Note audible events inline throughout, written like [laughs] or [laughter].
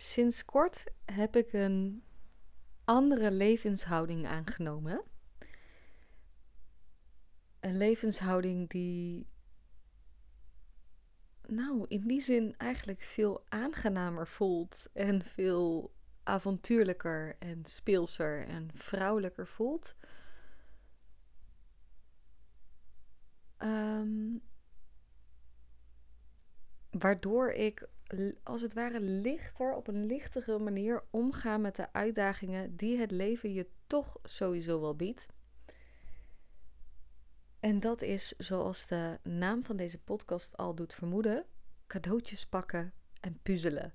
Sinds kort heb ik een andere levenshouding aangenomen. Een levenshouding die, nou, in die zin eigenlijk veel aangenamer voelt en veel avontuurlijker en speelser en vrouwelijker voelt. Ehm, waardoor ik als het ware lichter, op een lichtere manier omga met de uitdagingen die het leven je toch sowieso wel biedt. En dat is, zoals de naam van deze podcast al doet vermoeden, cadeautjes pakken en puzzelen.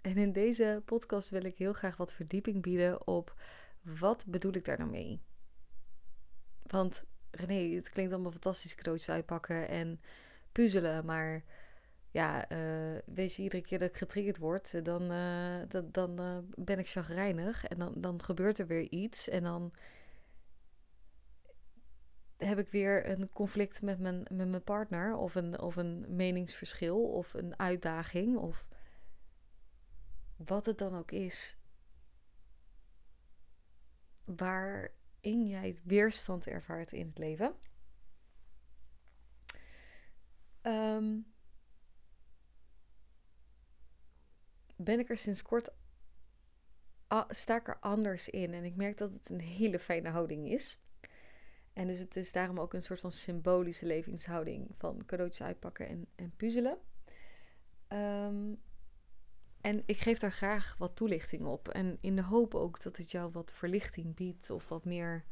En in deze podcast wil ik heel graag wat verdieping bieden op wat bedoel ik daar nou mee? Want René, het klinkt allemaal fantastisch cadeautjes uitpakken en puzzelen, maar ja, uh, weet je, iedere keer dat ik getriggerd word, dan, uh, dan, dan ben ik chagrijnig. En dan, dan gebeurt er weer iets. En dan heb ik weer een conflict met mijn, met mijn partner. Of een, of een meningsverschil. Of een uitdaging. Of wat het dan ook is, waarin jij weerstand ervaart in het leven. Um, ben ik er sinds kort sta ik er anders in. En ik merk dat het een hele fijne houding is. En dus het is daarom ook een soort van symbolische levenshouding van cadeautjes uitpakken en, en puzzelen. Ehm, en ik geef daar graag wat toelichting op. En in de hoop ook dat het jou wat verlichting biedt. Of wat meer.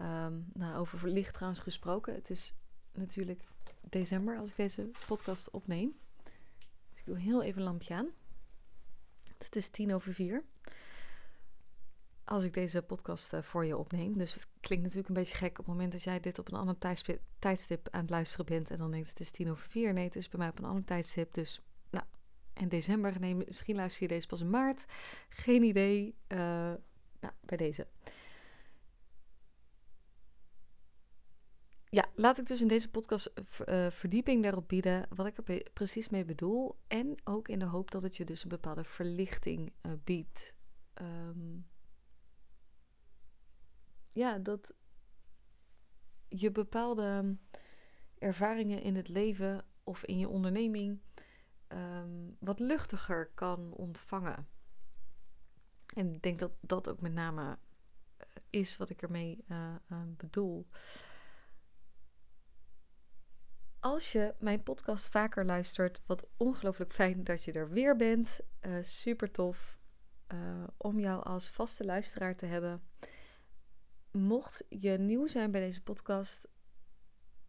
Um, nou, over verlicht trouwens gesproken. Het is natuurlijk december als ik deze podcast opneem. Dus ik doe heel even een lampje aan. Het is tien over vier. Als ik deze podcast uh, voor je opneem. Dus het klinkt natuurlijk een beetje gek op het moment dat jij dit op een ander tijdstip aan het luisteren bent. En dan denkt het is tien over vier. Nee, het is bij mij op een ander tijdstip. Dus nou, in december. Nee, misschien luister je deze pas in maart. Geen idee. Uh, nou, bij deze. Ja, laat ik dus in deze podcast uh, verdieping daarop bieden wat ik er precies mee bedoel. En ook in de hoop dat het je dus een bepaalde verlichting uh, biedt. Um, ja, dat je bepaalde ervaringen in het leven of in je onderneming um, wat luchtiger kan ontvangen. En ik denk dat dat ook met name is wat ik ermee uh, bedoel. Als je mijn podcast vaker luistert, wat ongelooflijk fijn dat je er weer bent. Uh, super tof uh, om jou als vaste luisteraar te hebben. Mocht je nieuw zijn bij deze podcast,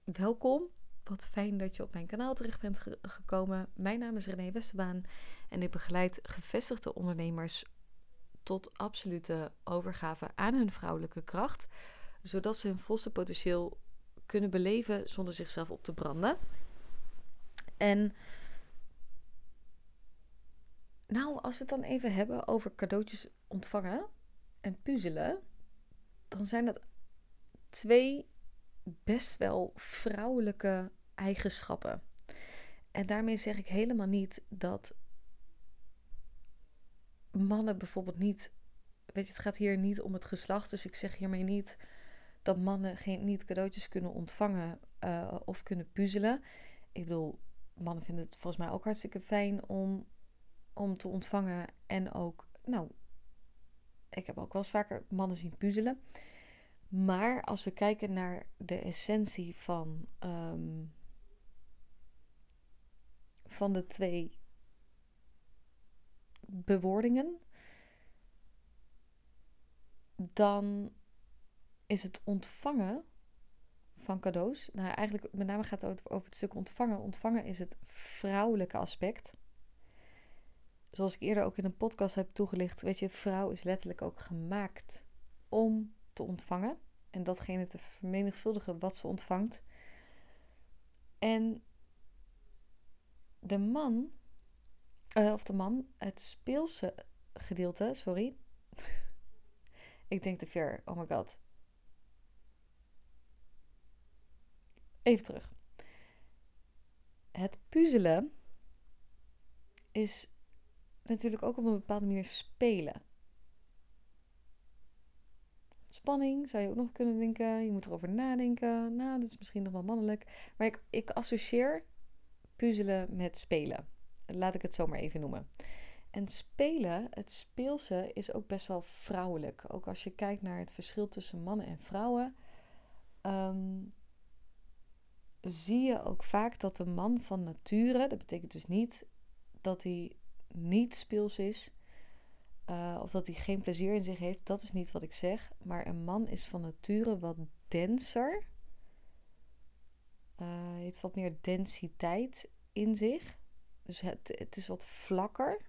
welkom. Wat fijn dat je op mijn kanaal terecht bent ge gekomen. Mijn naam is René Westerbaan en ik begeleid gevestigde ondernemers tot absolute overgave aan hun vrouwelijke kracht, zodat ze hun volste potentieel kunnen beleven zonder zichzelf op te branden. En nou, als we het dan even hebben over cadeautjes ontvangen en puzzelen, dan zijn dat twee best wel vrouwelijke eigenschappen. En daarmee zeg ik helemaal niet dat mannen bijvoorbeeld niet. Weet je, het gaat hier niet om het geslacht. Dus ik zeg hiermee niet dat mannen geen, niet cadeautjes kunnen ontvangen uh, of kunnen puzzelen. Ik bedoel, mannen vinden het volgens mij ook hartstikke fijn om, om te ontvangen. En ook, nou, ik heb ook wel eens vaker mannen zien puzzelen. Maar als we kijken naar de essentie van, um, van de twee bewoordingen, dan is het ontvangen van cadeaus. Nou, eigenlijk met name gaat het over het stuk ontvangen. Ontvangen is het vrouwelijke aspect. Zoals ik eerder ook in een podcast heb toegelicht, weet je, vrouw is letterlijk ook gemaakt om te ontvangen en datgene te vermenigvuldigen wat ze ontvangt. En de man, uh, of de man, het speelse gedeelte, sorry. [laughs] ik denk te ver, oh my god. Even terug. Het puzzelen is natuurlijk ook op een bepaalde manier spelen. Spanning zou je ook nog kunnen denken. Je moet erover nadenken. Nou, dat is misschien nog wel mannelijk. Maar ik, ik associeer puzzelen met spelen. Laat ik het zo maar even noemen. En spelen, het speelse, is ook best wel vrouwelijk. Ook als je kijkt naar het verschil tussen mannen en vrouwen. Ehm, zie je ook vaak dat de man van nature, dat betekent dus niet dat hij niet speels is, uh, of dat hij geen plezier in zich heeft, dat is niet wat ik zeg. Maar een man is van nature wat denser. Uh, heeft wat meer densiteit in zich. Dus het, het is wat vlakker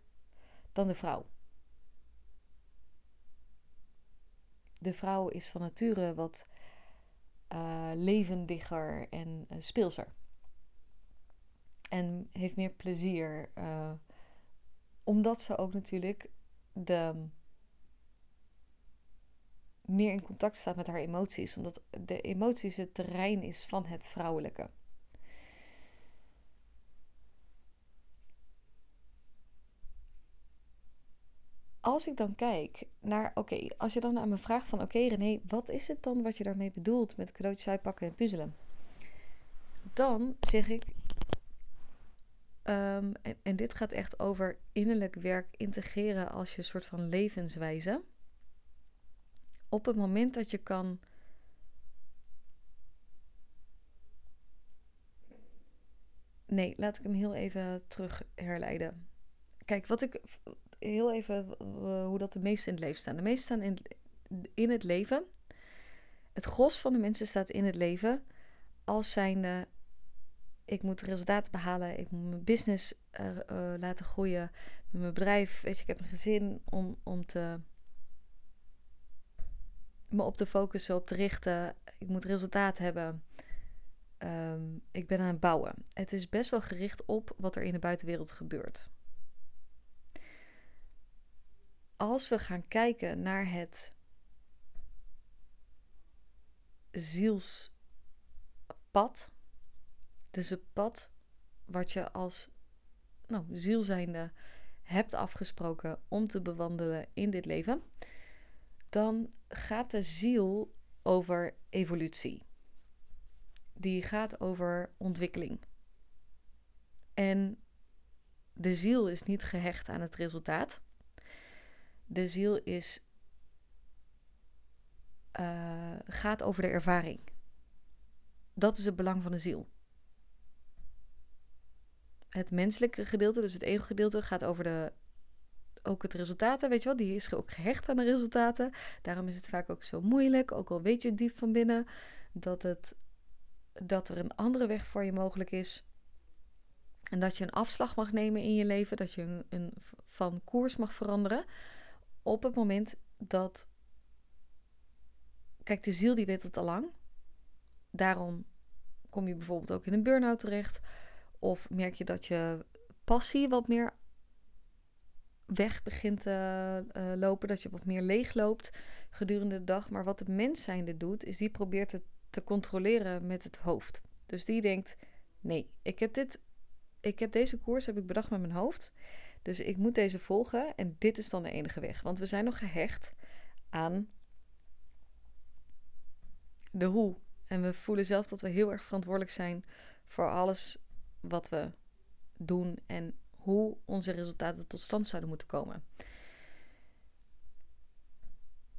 dan de vrouw. De vrouw is van nature wat uh, levendiger en uh, speelser. En heeft meer plezier. Uh, omdat ze ook natuurlijk de, meer in contact staat met haar emoties. Omdat de emoties het terrein is van het vrouwelijke. Als ik dan kijk naar, oké, als je dan aan me vraagt van, oké René, wat is het dan wat je daarmee bedoelt met cadeautjes uitpakken en puzzelen? Dan zeg ik, Ehm, en, en, dit gaat echt over innerlijk werk integreren als je soort van levenswijze. Op het moment dat je kan. Nee, laat ik hem heel even terug herleiden. Kijk, wat ik heel even hoe dat de meesten in het leven staan. De meesten staan in, in het leven. Het gros van de mensen staat in het leven als zijnde ik moet resultaten behalen. Ik moet mijn business uh, uh, laten groeien. Mijn bedrijf, weet je, ik heb een gezin om, om te, me op te focussen, op te richten. Ik moet resultaat hebben. Um, ik ben aan het bouwen. Het is best wel gericht op wat er in de buitenwereld gebeurt. Als we gaan kijken naar het zielspad, dus het pad wat je als nou, ziel zijnde hebt afgesproken om te bewandelen in dit leven, dan gaat de ziel over evolutie. Die gaat over ontwikkeling. En de ziel is niet gehecht aan het resultaat. De ziel is, uh, gaat over de ervaring. Dat is het belang van de ziel het menselijke gedeelte, dus het ego-gedeelte, gaat over de, ook het resultaten, weet je wel. Die is ook gehecht aan de resultaten. Daarom is het vaak ook zo moeilijk, ook al weet je diep van binnen dat, het, dat er een andere weg voor je mogelijk is. En dat je een afslag mag nemen in je leven, dat je een, een van koers mag veranderen. Op het moment dat. Kijk, de ziel die weet het al lang. Daarom kom je bijvoorbeeld ook in een burn-out terecht. Of merk je dat je passie wat meer weg begint te uh, lopen, dat je wat meer leeg loopt gedurende de dag. Maar wat de mens zijnde doet, is die probeert het te controleren met het hoofd. Dus die denkt: nee, ik heb dit, ik heb deze koers heb ik bedacht met mijn hoofd. Dus ik moet deze volgen en dit is dan de enige weg. Want we zijn nog gehecht aan de hoe. En we voelen zelf dat we heel erg verantwoordelijk zijn voor alles wat we doen en hoe onze resultaten tot stand zouden moeten komen.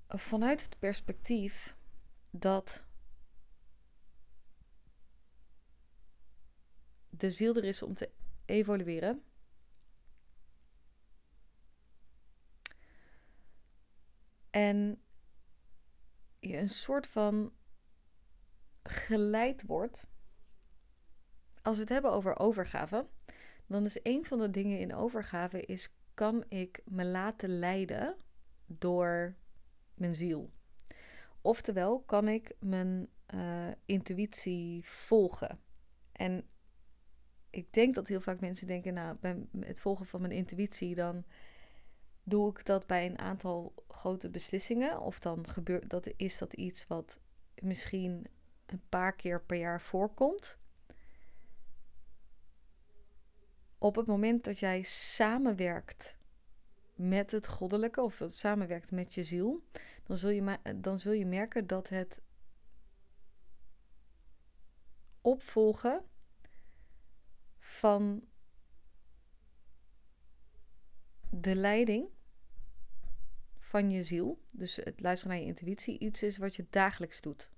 Vanuit het perspectief dat de ziel er is om te evolueren. En je een soort van geleid wordt als we het hebben over overgave, dan is een van de dingen in overgave is kan ik me laten leiden door mijn ziel. Oftewel, kan ik mijn uh, intuïtie volgen. En ik denk dat heel vaak mensen denken, nou, bij het volgen van mijn intuïtie, dan doe ik dat bij een aantal grote beslissingen. Of dan gebeurt dat, is dat iets wat misschien een paar keer per jaar voorkomt. op het moment dat jij samenwerkt met het goddelijke of het samenwerkt met je ziel, dan zul je, dan zul je merken dat het opvolgen van de leiding van je ziel, dus het luisteren naar je intuïtie, iets is wat je dagelijks doet.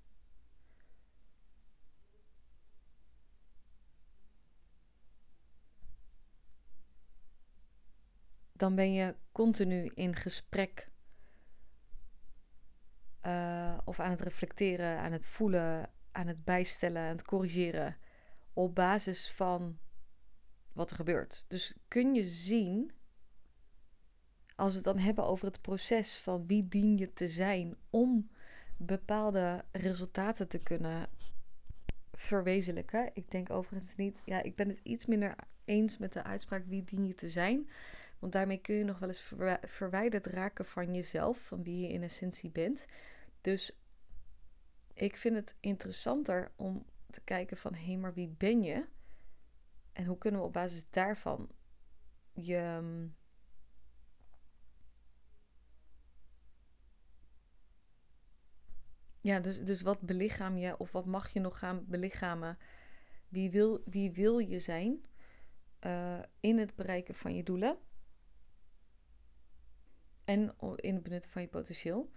Dan ben je continu in gesprek uh, of aan het reflecteren, aan het voelen, aan het bijstellen, aan het corrigeren op basis van wat er gebeurt. Dus kun je zien, als we het dan hebben over het proces van wie dien je te zijn om bepaalde resultaten te kunnen verwezenlijken. Ik denk overigens niet, ja, ik ben het iets minder eens met de uitspraak wie dien je te zijn. Want daarmee kun je nog wel eens verwijderd raken van jezelf, van wie je in essentie bent. Dus ik vind het interessanter om te kijken van hé, hey, maar wie ben je? En hoe kunnen we op basis daarvan je. Ja, dus, dus wat belichaam je of wat mag je nog gaan belichamen? Wie wil, wie wil je zijn uh, in het bereiken van je doelen? En in het benutten van je potentieel.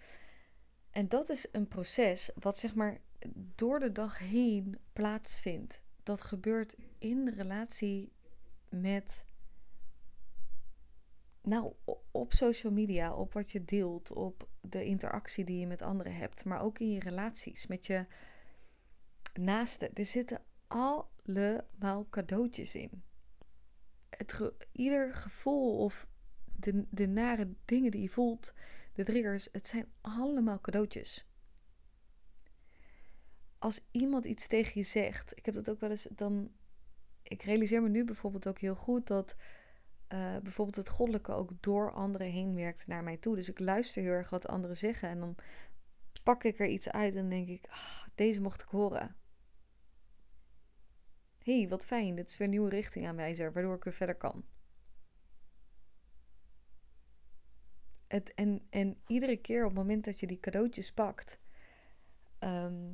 En dat is een proces wat zeg maar door de dag heen plaatsvindt. Dat gebeurt in relatie met. Nou, op social media, op wat je deelt, op de interactie die je met anderen hebt, maar ook in je relaties met je naasten. Er zitten allemaal cadeautjes in. Het ieder gevoel of de, de nare dingen die je voelt, de triggers, het zijn allemaal cadeautjes. Als iemand iets tegen je zegt, ik heb dat ook wel eens, dan. Ik realiseer me nu bijvoorbeeld ook heel goed dat uh, bijvoorbeeld het goddelijke ook door anderen heen werkt naar mij toe. Dus ik luister heel erg wat anderen zeggen en dan pak ik er iets uit en denk ik, ah, deze mocht ik horen. hey, wat fijn, dit is weer een nieuwe richting aanwijzer, waardoor ik weer verder kan. Het, en, en iedere keer op het moment dat je die cadeautjes pakt, ehm,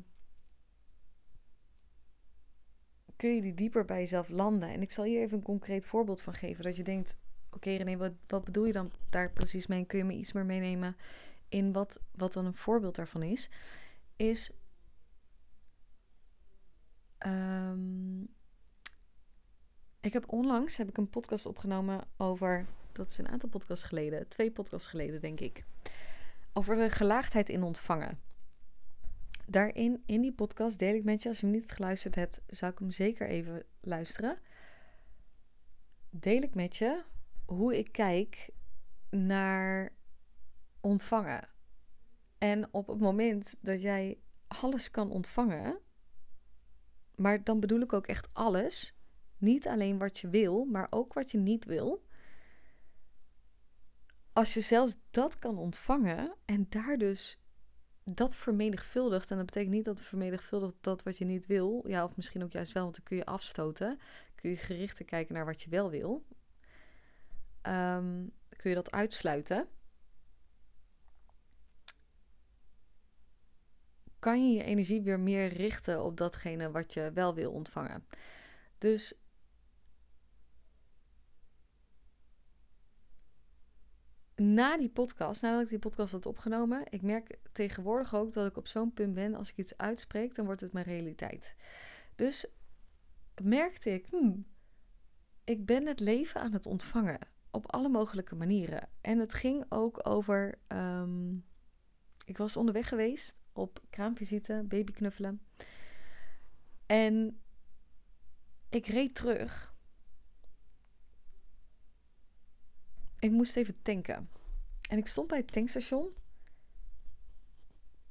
kun je die dieper bij jezelf landen. En ik zal hier even een concreet voorbeeld van geven. Dat je denkt, oké okay, René, wat, wat bedoel je dan daar precies mee? Kun je me iets meer meenemen in wat, wat dan een voorbeeld daarvan is? Is... Ehm, ik heb onlangs heb ik een podcast opgenomen over dat is een aantal podcasts geleden. Twee podcasts geleden, denk ik. Over de gelaagdheid in ontvangen. Daarin, in die podcast, deel ik met je. Als je hem niet geluisterd hebt, zou ik hem zeker even luisteren. Deel ik met je hoe ik kijk naar ontvangen. En op het moment dat jij alles kan ontvangen, maar dan bedoel ik ook echt alles. Niet alleen wat je wil, maar ook wat je niet wil als je zelfs dat kan ontvangen en daar dus dat vermenigvuldigt, en dat betekent niet dat het vermenigvuldigt dat wat je niet wil, ja, of misschien ook juist wel, want dan kun je afstoten, kun je gerichter kijken naar wat je wel wil, um, kun je dat uitsluiten. Kan je je energie weer meer richten op datgene wat je wel wil ontvangen. Dus na die podcast, nadat ik die podcast had opgenomen, ik merk tegenwoordig ook dat ik op zo'n punt ben, als ik iets uitspreek, dan wordt het mijn realiteit. Dus merkte ik, hmm, ik ben het leven aan het ontvangen op alle mogelijke manieren. En het ging ook over, ehm, ik was onderweg geweest op kraamvisite, babyknuffelen. En ik reed terug Ik moest even tanken. En ik stond bij het tankstation.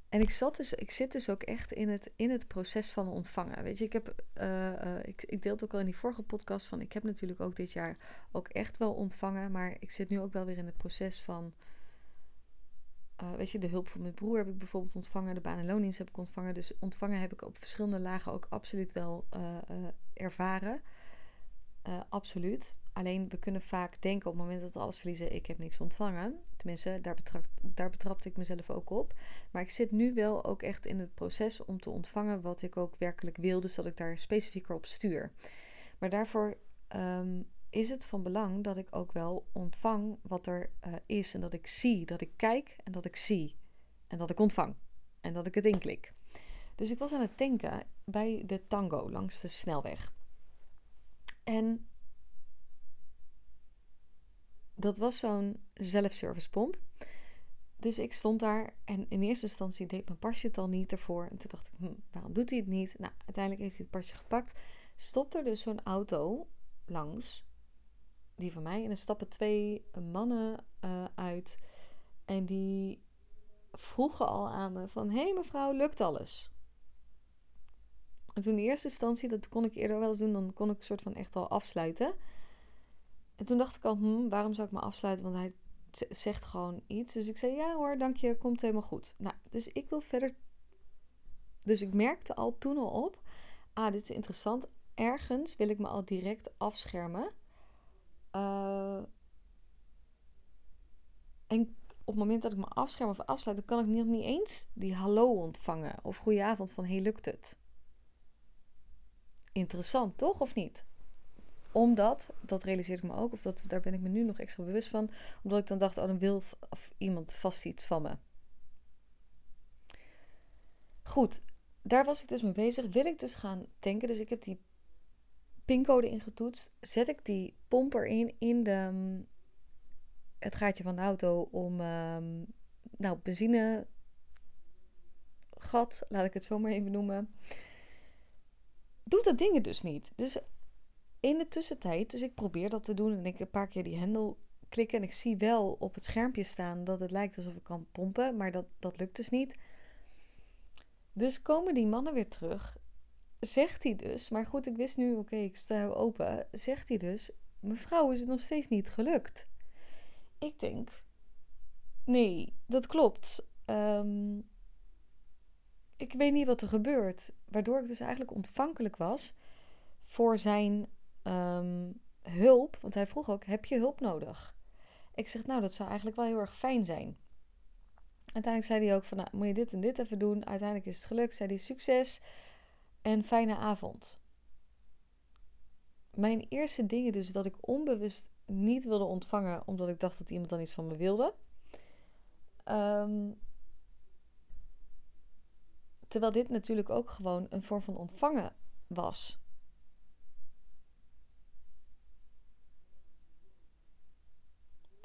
En ik, zat dus, ik zit dus ook echt in het, in het proces van ontvangen. Weet je, ik heb, uh, ik, ik deelde ook al in die vorige podcast van, ik heb natuurlijk ook dit jaar ook echt wel ontvangen, maar ik zit nu ook wel weer in het proces van, uh, weet je, de hulp van mijn broer heb ik bijvoorbeeld ontvangen, de baan- en loondienst heb ik ontvangen. Dus ontvangen heb ik op verschillende lagen ook absoluut wel ervaren. absoluut. Alleen we kunnen vaak denken op het moment dat we alles verliezen, ik heb niks ontvangen. Tenminste, daar, betrapt, daar betrapte ik mezelf ook op. Maar ik zit nu wel ook echt in het proces om te ontvangen wat ik ook werkelijk wil. Dus dat ik daar specifieker op stuur. Maar daarvoor ehm, is het van belang dat ik ook wel ontvang wat er uh, is. En dat ik zie, dat ik kijk en dat ik zie. En dat ik ontvang. En dat ik het inklik. Dus ik was aan het tanken bij de Tango langs de snelweg. En dat was zo'n zelfservice pomp. Dus ik stond daar en in eerste instantie deed mijn pasje het al niet ervoor. En toen dacht ik, hm, waarom doet hij het niet? Nou, uiteindelijk heeft hij het pasje gepakt. Stopt er dus zo'n auto langs, die van mij. En er stappen twee mannen uh, uit. En die vroegen al aan me van, hé hey mevrouw, lukt alles? En toen in eerste instantie, dat kon ik eerder wel eens doen, dan kon ik een soort van echt al afsluiten. En toen dacht ik al, hm, waarom zou ik me afsluiten? Want hij zegt gewoon iets. Dus ik zei, ja hoor, dank je, komt helemaal goed. Nou, dus ik wil verder... Dus ik merkte al toen al op, ah, dit is interessant. Ergens wil ik me al direct afschermen. Uh, en op het moment dat ik me afscherm of afsluit, dan kan ik niet, niet eens die hallo ontvangen. Of goedenavond van, hey, lukt het? Interessant, toch? Of niet? Omdat, dat realiseer ik me ook, of dat, daar ben ik me nu nog extra bewust van, omdat ik dan dacht, oh, dan wil of iemand vast iets van me. Goed, daar was ik dus mee bezig. Wil ik dus gaan tanken. Dus ik heb die pincode ingetoetst. Zet ik die pomper in, in de, mm, het gaatje van de auto om um, nou, benzine gat, laat ik het zo maar even noemen. Doet dat dingen dus niet. Dus in de tussentijd, dus ik probeer dat te doen en ik een paar keer die hendel klikken en ik zie wel op het schermpje staan dat het lijkt alsof ik kan pompen, maar dat, dat lukt dus niet. Dus komen die mannen weer terug. Zegt hij dus, maar goed, ik wist nu, oké, ik sta open. Zegt hij dus, mevrouw, is het nog steeds niet gelukt? Ik denk, nee, dat klopt. Ehm, ik weet niet wat er gebeurt. Waardoor ik dus eigenlijk ontvankelijk was voor zijn Ehm, hulp. Want hij vroeg ook: heb je hulp nodig? Ik zeg: Nou, dat zou eigenlijk wel heel erg fijn zijn. Uiteindelijk zei hij ook: van, nou, Moet je dit en dit even doen? Uiteindelijk is het gelukt. Zei hij: Succes en fijne avond. Mijn eerste dingen, dus dat ik onbewust niet wilde ontvangen, omdat ik dacht dat iemand dan iets van me wilde. Ehm, terwijl dit natuurlijk ook gewoon een vorm van ontvangen was.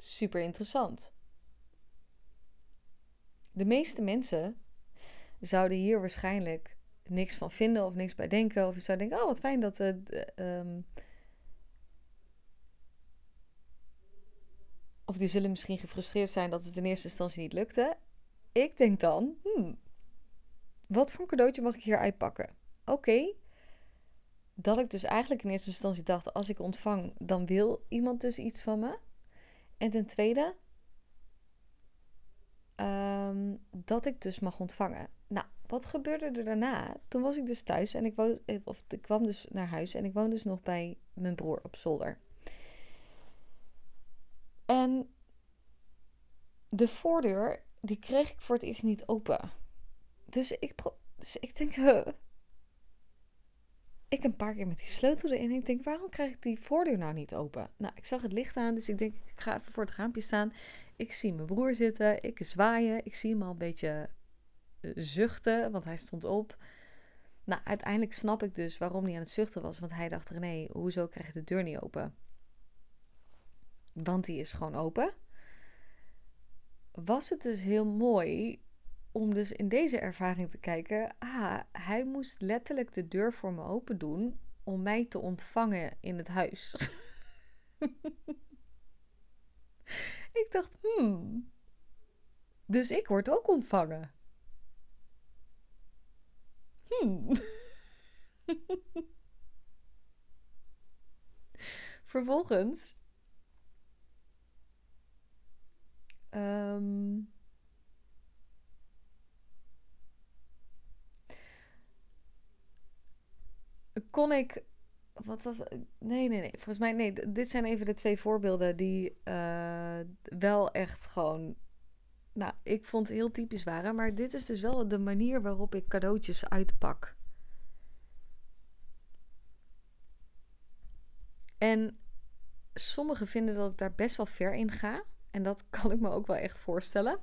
Super interessant. De meeste mensen zouden hier waarschijnlijk niks van vinden of niks bij denken. Of zouden denken: oh, wat fijn dat het. Uh, of die zullen misschien gefrustreerd zijn dat het in eerste instantie niet lukte. Ik denk dan: hmm, wat voor een cadeautje mag ik hier uitpakken? Oké. Dat ik dus eigenlijk in eerste instantie dacht: als ik ontvang, dan wil iemand dus iets van me. En ten tweede, ehm, dat ik dus mag ontvangen. Nou, wat gebeurde er daarna? Toen was ik dus thuis en ik, woon, of ik kwam dus naar huis en ik woon dus nog bij mijn broer op zolder. En de voordeur, die kreeg ik voor het eerst niet open. Dus ik, dus ik denk, [laughs] ik een paar keer met die sleutel erin. Ik denk, waarom krijg ik die voordeur nou niet open? Nou, ik zag het licht aan, dus ik denk, ik ga even voor het raampje staan. Ik zie mijn broer zitten, ik zwaaien. Ik zie hem al een beetje eh, zuchten, want hij stond op. Nou, uiteindelijk snap ik dus waarom hij aan het zuchten was. Want hij dacht, René, hoezo krijg je de deur niet open? Want die is gewoon open. Was het dus heel mooi om dus in deze ervaring te kijken. Ah, hij moest letterlijk de deur voor me open doen om mij te ontvangen in het huis. [laughs] ik dacht, hmm. Dus ik word ook ontvangen. Hmm. [laughs] Vervolgens. Um, kon ik wat was. Nee, nee, nee. Volgens mij, nee. Dit zijn even de twee voorbeelden die uh, wel echt gewoon. Nou, ik vond heel typisch waren. Maar dit is dus wel de manier waarop ik cadeautjes uitpak. En sommigen vinden dat ik daar best wel ver in ga. En dat [laughs] kan ik me ook wel echt voorstellen.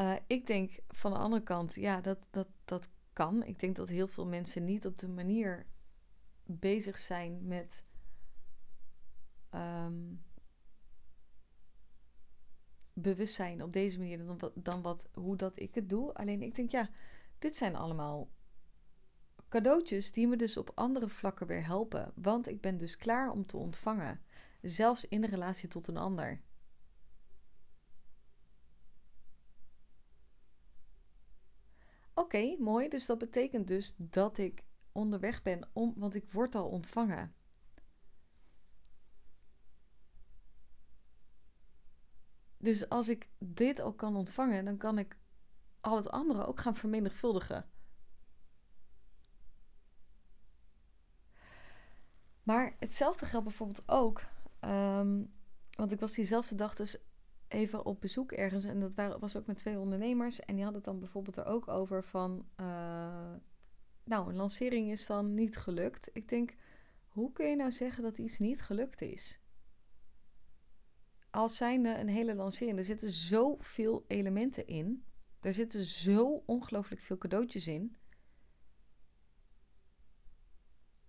Uh, ik denk van de andere kant, ja, dat, dat, dat kan. Ik denk dat heel veel mensen niet op de manier bezig zijn met. Um, bewustzijn op deze manier dan, dan wat, hoe dat ik het doe. Alleen ik denk, ja, dit zijn allemaal cadeautjes die me dus op andere vlakken weer helpen. Want ik ben dus klaar om te ontvangen. Zelfs in relatie tot een ander. Oké, mooi. Dus dat betekent dus dat ik onderweg ben om, want ik word al ontvangen. Dus als ik dit ook kan ontvangen, dan kan ik al het andere ook gaan vermenigvuldigen. Maar hetzelfde geldt bijvoorbeeld ook. Ehm, want ik was diezelfde dag dus even op bezoek ergens. En dat was ook met twee ondernemers. En die hadden het dan bijvoorbeeld er ook over van... Uh, nou, een lancering is dan niet gelukt. Ik denk, hoe kun je nou zeggen dat iets niet gelukt is? Als zijnde een hele lancering. Er zitten zoveel elementen in. Er zitten zo ongelooflijk veel cadeautjes in.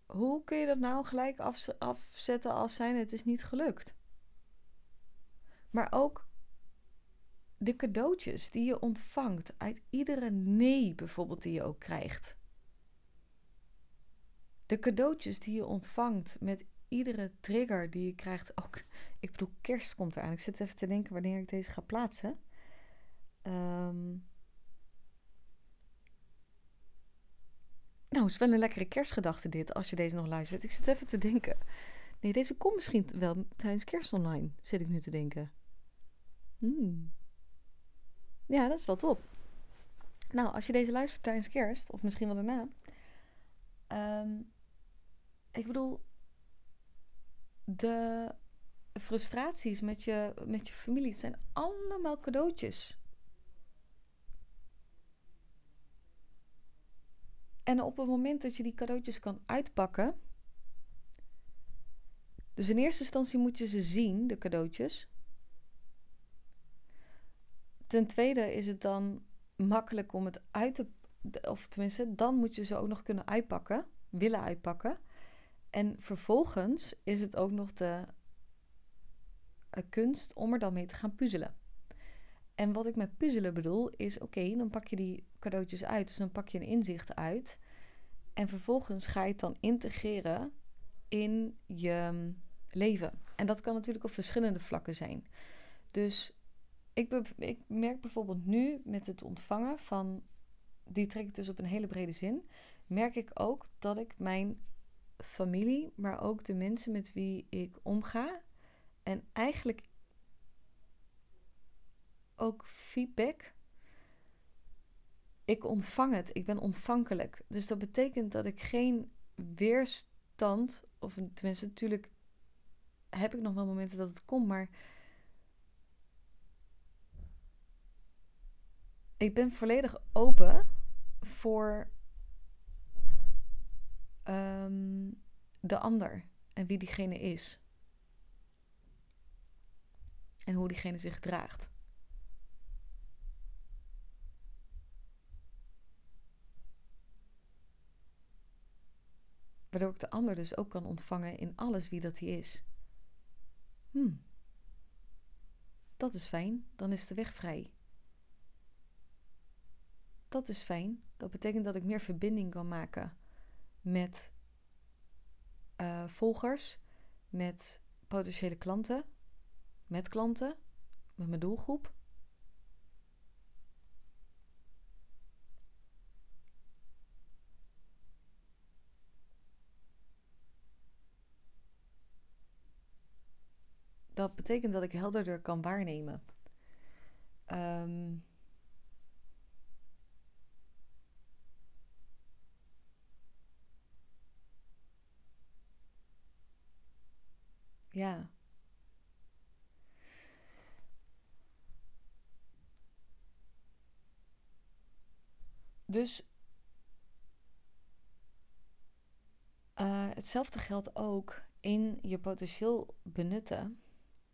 Hoe kun je dat nou gelijk afzetten als zijn het is niet gelukt? Maar ook de cadeautjes die je ontvangt uit iedere nee bijvoorbeeld die je ook krijgt. De cadeautjes die je ontvangt met iedere trigger die je krijgt. Ook, [laughs] ik bedoel, kerst komt eraan. Ik zit even te denken wanneer ik deze ga plaatsen. Um, nou, is wel een lekkere kerstgedachte dit, als je deze nog luistert. Ik zit even te denken. Nee, deze komt misschien wel tijdens kerst online, zit ik nu te denken. Hmm. Ja, dat is wel top. Nou, als je deze luistert tijdens kerst, of misschien wel daarna. Um, ik bedoel, de frustraties met je, met je familie, zijn allemaal cadeautjes. En op het moment dat je die cadeautjes kan uitpakken. Dus in eerste instantie moet je ze zien, de cadeautjes. Ten tweede is het dan makkelijk om het uit te. Of tenminste, dan moet je ze ook nog kunnen uitpakken, willen uitpakken. En vervolgens is het ook nog de uh, kunst om er dan mee te gaan puzzelen. En wat ik met puzzelen bedoel is: oké, dan pak je die cadeautjes uit. Dus dan pak je een inzicht uit. En vervolgens ga je het dan integreren in je mm, leven. En dat kan natuurlijk op verschillende vlakken zijn. Dus ik, ik merk bijvoorbeeld nu met het ontvangen van, die trek ik dus op een hele brede zin, merk ik ook dat ik mijn familie, maar ook de mensen met wie ik omga en eigenlijk ook feedback. Ik ontvang het, ik ben ontvankelijk. Dus dat betekent dat ik geen weerstand, of tenminste, natuurlijk heb ik nog wel momenten dat het komt, maar ik ben volledig open voor um, de ander en wie diegene is. En hoe diegene zich draagt. Waardoor ik de ander dus ook kan ontvangen in alles wie dat hij is. Hmm. Dat is fijn, dan is de weg vrij. Dat is fijn. Dat betekent dat ik meer verbinding kan maken met uh, volgers, met potentiële klanten, met klanten, met mijn doelgroep. Dat betekent dat ik helderder kan waarnemen. Um, ja. Dus uh, hetzelfde geldt ook in je potentieel benutten.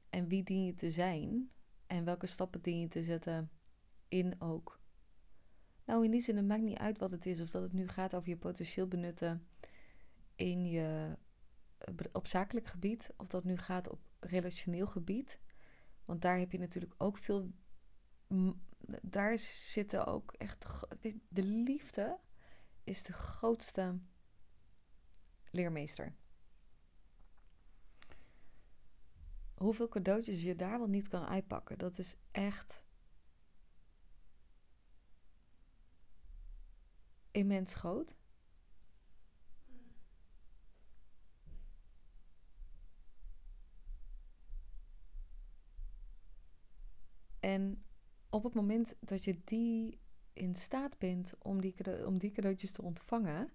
En wie dien je te zijn? En welke stappen dien je te zetten in ook? Nou, in die zin, het maakt niet uit wat het is. Of dat het nu gaat over je potentieel benutten in je, eh, op zakelijk gebied. Of dat nu gaat op relationeel gebied. Want daar heb je natuurlijk ook veel. Daar zitten ook echt. De liefde is de grootste leermeester. Hoeveel cadeautjes je daar wel niet kan uitpakken, dat is echt immens groot. En op het moment dat je die in staat bent om die, om die cadeautjes te ontvangen,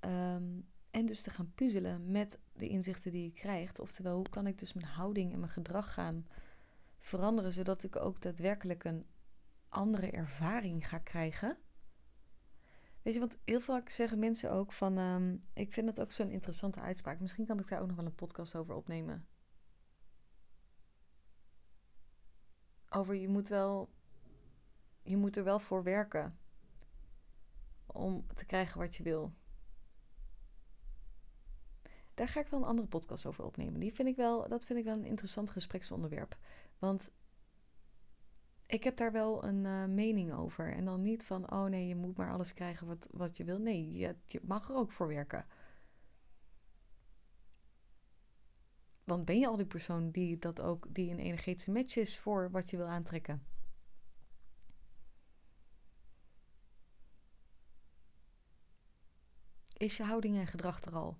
Ehm, en dus te gaan puzzelen met de inzichten die je krijgt. Oftewel, hoe kan ik dus mijn houding en mijn gedrag gaan veranderen, zodat ik ook daadwerkelijk een andere ervaring ga krijgen. Weet je, want heel vaak zeggen mensen ook van, ehm, ik vind het ook zo'n interessante uitspraak. Misschien kan ik daar ook nog wel een podcast over opnemen. Over je moet wel, je moet er wel voor werken om te krijgen wat je wil. Daar ga ik wel een andere podcast over opnemen. Die vind ik wel, dat vind ik wel een interessant gespreksonderwerp. Want ik heb daar wel een uh, mening over. En dan niet van, oh nee, je moet maar alles krijgen wat, wat je wil. Nee, je mag er ook voor werken. Want ben je al die persoon die dat ook, die een energetische match is voor wat je wil aantrekken? Is je houding en gedrag er al?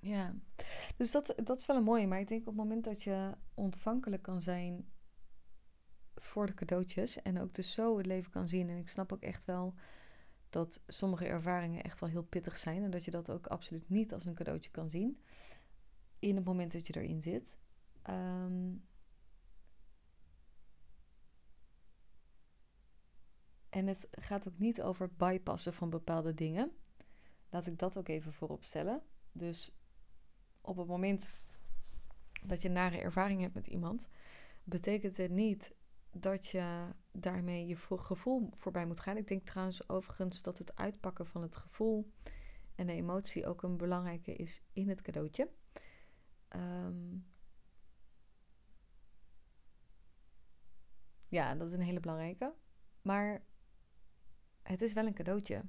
Ja, dus dat, dat is wel een mooie. Maar ik denk op het moment dat je ontvankelijk kan zijn voor de cadeautjes en ook dus zo het leven kan zien. En ik snap ook echt wel dat sommige ervaringen echt wel heel pittig zijn en dat je dat ook absoluut niet als een cadeautje kan zien in het moment dat je erin zit. Ehm, en het gaat ook niet over bypassen van bepaalde dingen. Laat ik dat ook even voorop stellen. Dus op het moment dat je nare ervaring hebt met iemand, betekent het niet dat je daarmee je gevoel voorbij moet gaan. Ik denk trouwens overigens dat het uitpakken van het gevoel en de emotie ook een belangrijke is in het cadeautje. Ehm, ja, dat is een hele belangrijke. Maar het is wel een cadeautje.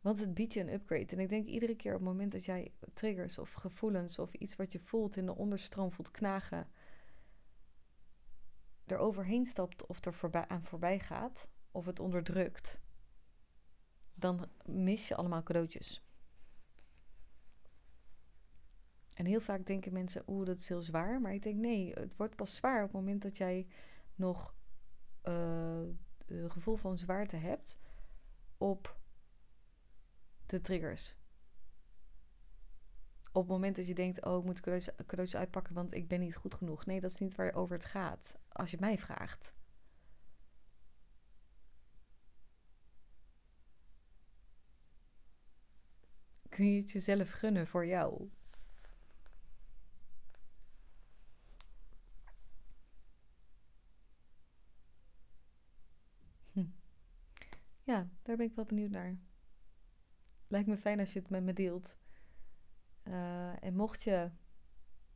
Want het biedt je een upgrade. En ik denk iedere keer op het moment dat jij triggers of gevoelens of iets wat je voelt in de onderstroom voelt knagen, er overheen stapt of er voorbij, aan voorbij gaat of het onderdrukt, dan mis je allemaal cadeautjes. En heel vaak denken mensen, oeh, dat is heel zwaar. Maar ik denk, nee, het wordt pas zwaar op het moment dat jij nog uh, gevoel van zwaarte hebt op de triggers. Op het moment dat je denkt, oh, ik moet cadeautjes, cadeautjes uitpakken, want ik ben niet goed genoeg. Nee, dat is niet waarover het gaat. Als je mij vraagt. Kun je het jezelf gunnen voor jou? Hm. Ja, daar ben ik wel benieuwd naar. Lijkt me fijn als je het met me deelt. Uh, en mocht je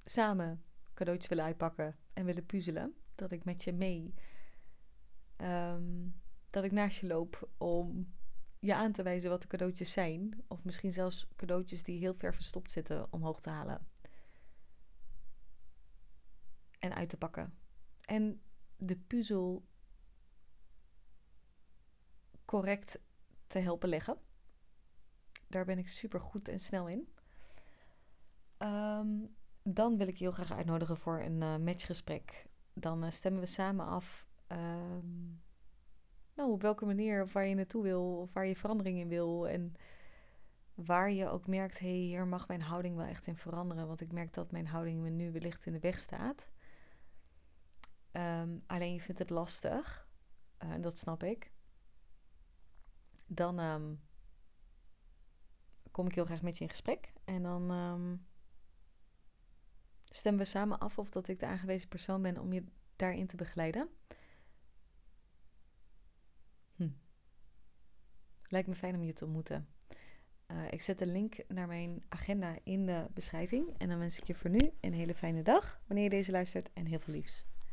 samen cadeautjes willen uitpakken en willen puzzelen, dat ik met je mee, um, dat ik naast je loop om je aan te wijzen wat de cadeautjes zijn. Of misschien zelfs cadeautjes die heel ver verstopt zitten omhoog te halen. En uit te pakken. En de puzzel correct te helpen leggen. Daar ben ik super goed en snel in. Ehm, dan wil ik je heel graag uitnodigen voor een uh, matchgesprek. Dan uh, stemmen we samen af ehm, nou, op welke manier waar je naartoe wil of waar je verandering in wil. En waar je ook merkt, hé, hey, hier mag mijn houding wel echt in veranderen. Want ik merk dat mijn houding me nu wellicht in de weg staat. Um, alleen je vindt het lastig. En dat snap ik. Dan kom ik heel graag met je in gesprek. En dan um, stemmen we samen af of dat ik de aangewezen persoon ben om je daarin te begeleiden. Hm. Lijkt me fijn om je te ontmoeten. Uh, ik zet een link naar mijn agenda in de beschrijving. En dan wens ik je voor nu een hele fijne dag wanneer je deze luistert en heel veel liefs.